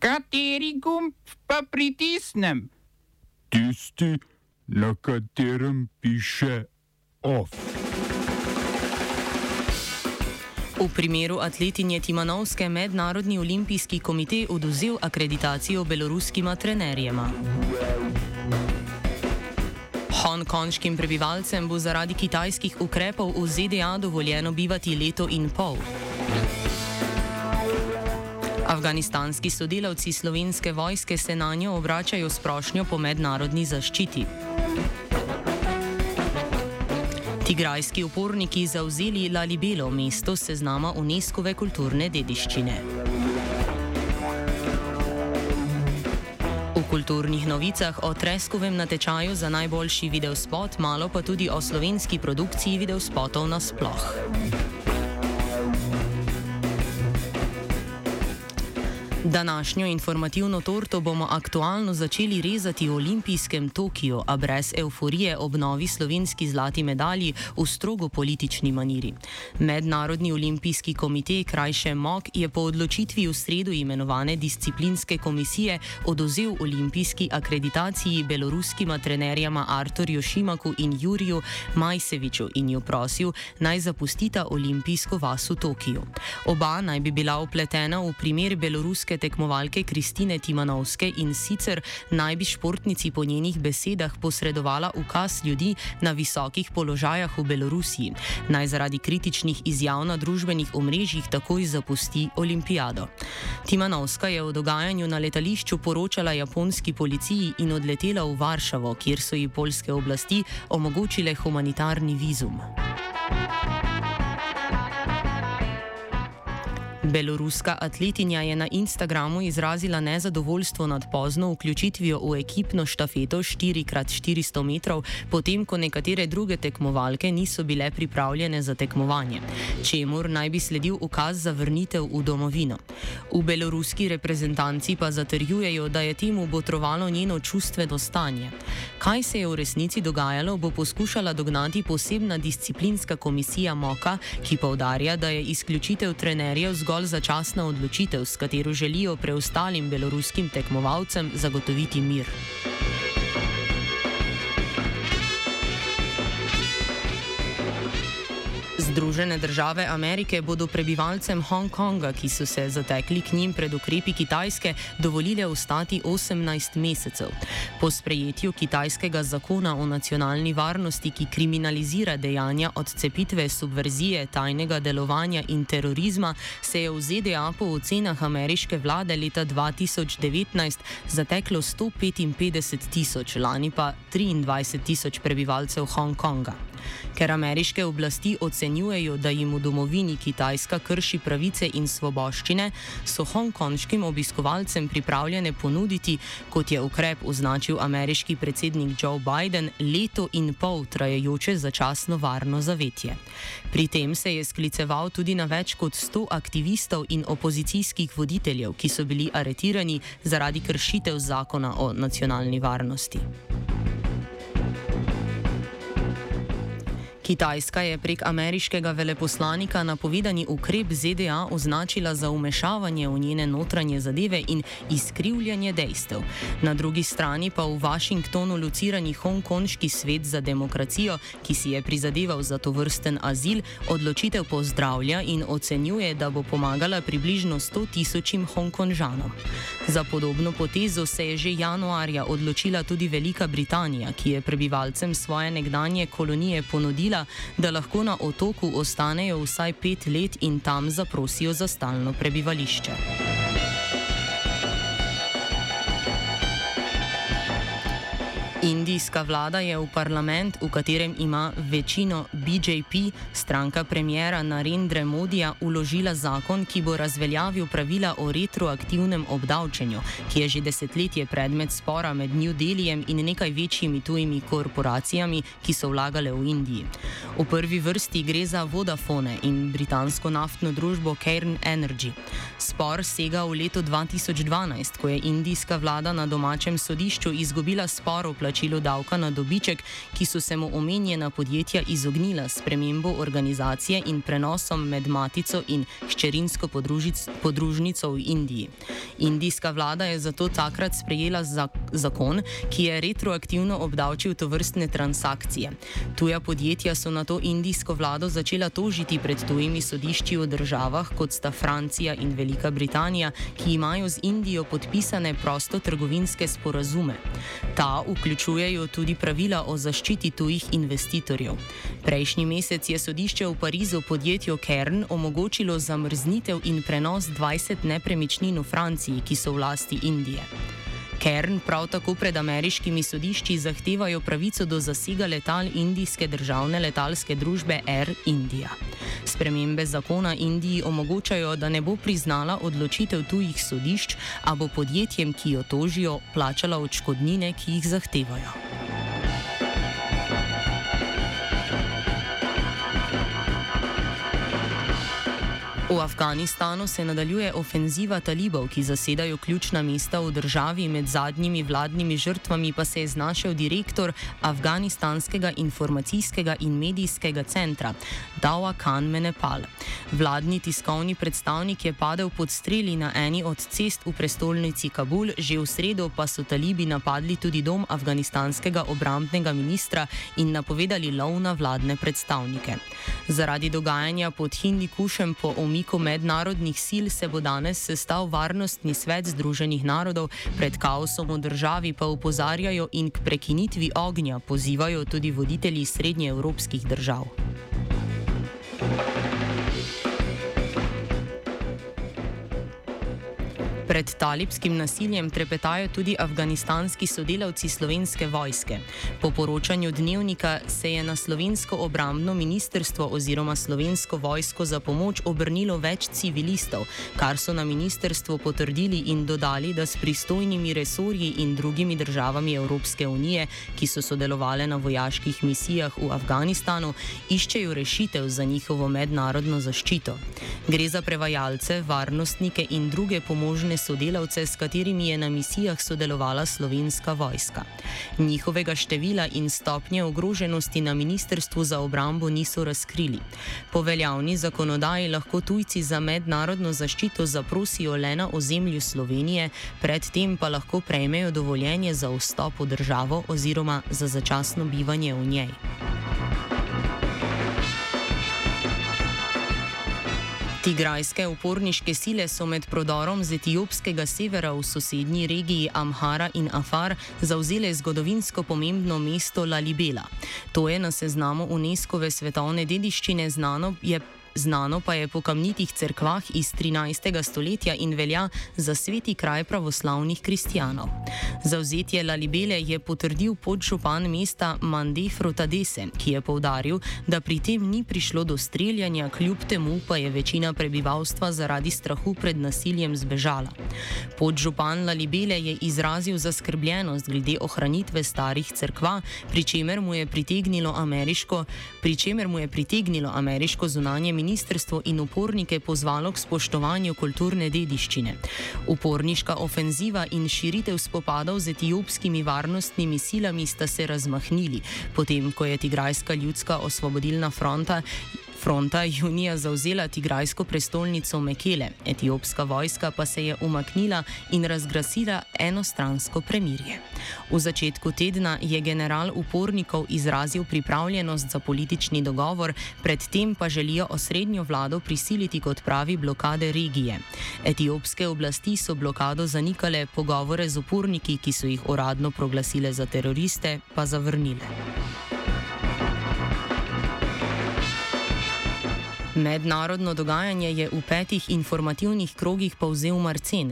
Kateri gumb pa pritisnem? Tisti, na katerem piše OF. V primeru atletinje Timanovske mednarodni olimpijski komite oduzel akreditacijo beloruskima trenerjema. Hongkonškim prebivalcem bo zaradi kitajskih ukrepov v ZDA dovoljeno bivati leto in pol. Afganistanski sodelavci slovenske vojske se na njo obračajo s prošnjo po mednarodni zaščiti. Tigrajski uporniki zauzeli Lalibelo mesto seznama UNESCO-ve kulturne dediščine. V kulturnih novicah o Treskovem natečaju za najboljši videospot, malo pa tudi o slovenski produkciji videospotov nasploh. Današnjo informativno torto bomo aktualno začeli rezati v olimpijskem Tokiu, a brez euforije ob novi slovenski zlati medalji v strogo politični maniri. Mednarodni olimpijski komitej, krajše MOK, je po odločitvi v sredo imenovane disciplinske komisije odozel olimpijski akreditaciji beloruskima trenerjama Arturju Šimaku in Juriju Majseviču in jo prosil naj zapustita olimpijsko vas v Tokiju. Oba naj bi bila upletena v primer beloruske slovenske tekmovalke Kristine Timanovske in sicer naj bi športnici po njenih besedah posredovala ukaz ljudi na visokih položajah v Belorusiji, naj zaradi kritičnih izjav na družbenih omrežjih takoj zapusti olimpijado. Timanovska je o dogajanju na letališču poročala japonski policiji in odletela v Varšavo, kjer so ji polske oblasti omogočile humanitarni vizum. Beloruska atletinja je na Instagramu izrazila nezadovoljstvo nad pozno vključitvijo v ekipno štafeto 4x400 metrov, potem ko nekatere druge tekmovalke niso bile pripravljene za tekmovanje, čemur naj bi sledil ukaz za vrnitev v domovino. V beloruski reprezentanci pa zatrjujejo, da je temu botrovalo njeno čustveno stanje. Kaj se je v resnici dogajalo, bo poskušala dognati posebna disciplinska komisija MOKA, ki povdarja, da je izključitev trenerjev zgolj zgolj začasna odločitev, s katero želijo preostalim beloruskim tekmovalcem zagotoviti mir. Združene države Amerike bodo prebivalcem Hongkonga, ki so se zatekli k njim pred ukrepi Kitajske, dovolile ostati 18 mesecev. Po sprejetju kitajskega zakona o nacionalni varnosti, ki kriminalizira dejanja odcepitve, subverzije, tajnega delovanja in terorizma, se je v ZDA po ocenah ameriške vlade leta 2019 zateklo 155 tisoč, lani pa 23 tisoč prebivalcev Hongkonga. Ker ameriške oblasti ocenjujejo, da jim v domovini Kitajska krši pravice in svoboščine, so hongkonškim obiskovalcem pripravljene ponuditi, kot je ukrep označil ameriški predsednik Joe Biden, leto in pol trajajoče začasno varno zavetje. Pri tem se je skliceval tudi na več kot 100 aktivistov in opozicijskih voditeljev, ki so bili aretirani zaradi kršitev zakona o nacionalni varnosti. Kitajska je prek ameriškega veleposlanika napovedani ukrep ZDA označila za umešavanje v njene notranje zadeve in izkrivljanje dejstev. Na drugi strani pa v Washingtonu lucirani hongkonški svet za demokracijo, ki si je prizadeval za to vrsten azil, odločitev pozdravlja in ocenjuje, da bo pomagala približno 100 tisočim hongkonžanom. Za podobno potezo se je že januarja odločila tudi Velika Britanija, ki je prebivalcem svoje nekdanje kolonije ponudila, da lahko na otoku ostanejo vsaj pet let in tam zaprosijo za stalno prebivališče. Indijska vlada je v parlament, v katerem ima večino BJP, stranka premjera Narendra Modija, uložila zakon, ki bo razveljavil pravila o retroaktivnem obdavčenju, ki je že desetletje predmet spora med New Delhijem in nekaj večjimi tujimi korporacijami, ki so vlagale v Indiji. V prvi vrsti gre za Vodafone in britansko naftno družbo Cairn Energy. Spor sega v leto 2012, ko je indijska vlada na domačem sodišču izgubila spor o plačilu davka na dobiček, ki so se mu omenjena podjetja izognila spremembo organizacije in prenosom med matico in hčerinsko podružnico v Indiji. Indijska vlada je zato takrat sprejela zakon, ki je retroaktivno obdavčil to vrstne transakcije. Tuja podjetja so na to indijsko vlado začela tožiti pred tujimi sodišči v državah, kot sta Francija in Velika Britanija, ki imajo z Indijo podpisane prostotrgovinske sporazume. Ta vključujejo tudi pravila o zaščiti tujih investitorjev. Prejšnji mesec je sodišče v Parizu podjetju Kern omogočilo zamrznitev in prenos 20 nepremičnin v Franciji, ki so v lasti Indije. Kern prav tako pred ameriškimi sodišči zahtevajo pravico do zasega letal indijske državne letalske družbe Air India. Spremembe zakona Indiji omogočajo, da ne bo priznala odločitev tujih sodišč, a bo podjetjem, ki jo tožijo, plačala odškodnine, ki jih zahtevajo. V Afganistanu se nadaljuje ofenziva talibov, ki zasedajo ključna mesta v državi, med zadnjimi vladnimi žrtvami pa se je znašel direktor Afganistanskega informacijskega in medijskega centra Dawa Khan Menepal. Vladni tiskovni predstavnik je padel pod streli na eni od cest v prestolnici Kabul, že v sredo pa so talibi napadli tudi dom afganistanskega obrambnega ministra in napovedali lov na vladne predstavnike. Zaradi dogajanja pod Hindikušem po omiku umiku mednarodnih sil se bo danes sestal Varnostni svet Združenih narodov, pred kaosom v državi pa upozarjajo in k prekinitvi ognja pozivajo tudi voditelji srednjeevropskih držav. Pred talibskim nasiljem trepetajo tudi afganistanski sodelavci slovenske vojske. Po poročanju dnevnika se je na slovensko obrambno ministrstvo oziroma slovensko vojsko za pomoč obrnilo več civilistov, kar so na ministrstvu potrdili in dodali, da s pristojnimi resorji in drugimi državami Evropske unije, ki so sodelovali na vojaških misijah v Afganistanu, iščejo rešitev za njihovo mednarodno zaščito. Gre za prevajalce, varnostnike in druge pomožne sodelavce, s katerimi je na misijah sodelovala slovenska vojska. Njihovega števila in stopnje ogroženosti na Ministrstvu za obrambo niso razkrili. Po veljavni zakonodaji lahko tujci za mednarodno zaščito zaprosijo le na ozemlju Slovenije, predtem pa lahko prejmejo dovoljenje za vstop v državo oziroma za začasno bivanje v njej. Tigrajske uporniške sile so med prodorom z etiopskega severa v sosednji regiji Amhara in Afar zauzele zgodovinsko pomembno mesto Lalibela. To je na seznamu UNESCO-ve svetovne dediščine znano, je Znano pa je po kamnitih cerkvah iz 13. stoletja in velja za sveti kraj pravoslavnih kristijanov. Zauzetje Lalibele je potrdil podžupan mesta Mandefro Tadese, ki je povdaril, da pri tem ni prišlo do streljanja, kljub temu pa je večina prebivalstva zaradi strahu pred nasiljem zbežala. Podžupan Lalibele je izrazil zaskrbljenost glede ohranitve starih cerkva, pri čemer mu je pritegnilo ameriško, pri mu je pritegnilo ameriško zunanje ministrstvo in upornike pozvalo k spoštovanju kulturne dediščine. Uporniška ofenziva in širitev spopadov z etiopskimi varnostnimi silami sta se razmahnili, potem ko je Tigrajska ljudska osvobodilna fronta Fronta junija zauzela tigrajsko prestolnico Mekele, etiopska vojska pa se je umaknila in razglasila enostransko premirje. V začetku tedna je general upornikov izrazil pripravljenost za politični dogovor, predtem pa želijo osrednjo vlado prisiliti k odpravi blokade regije. Etiopske oblasti so blokado zanikale, pogovore z uporniki, ki so jih uradno proglasile za teroriste, pa zavrnile. Mednarodno dogajanje je v petih informativnih krogih povzel Marcen,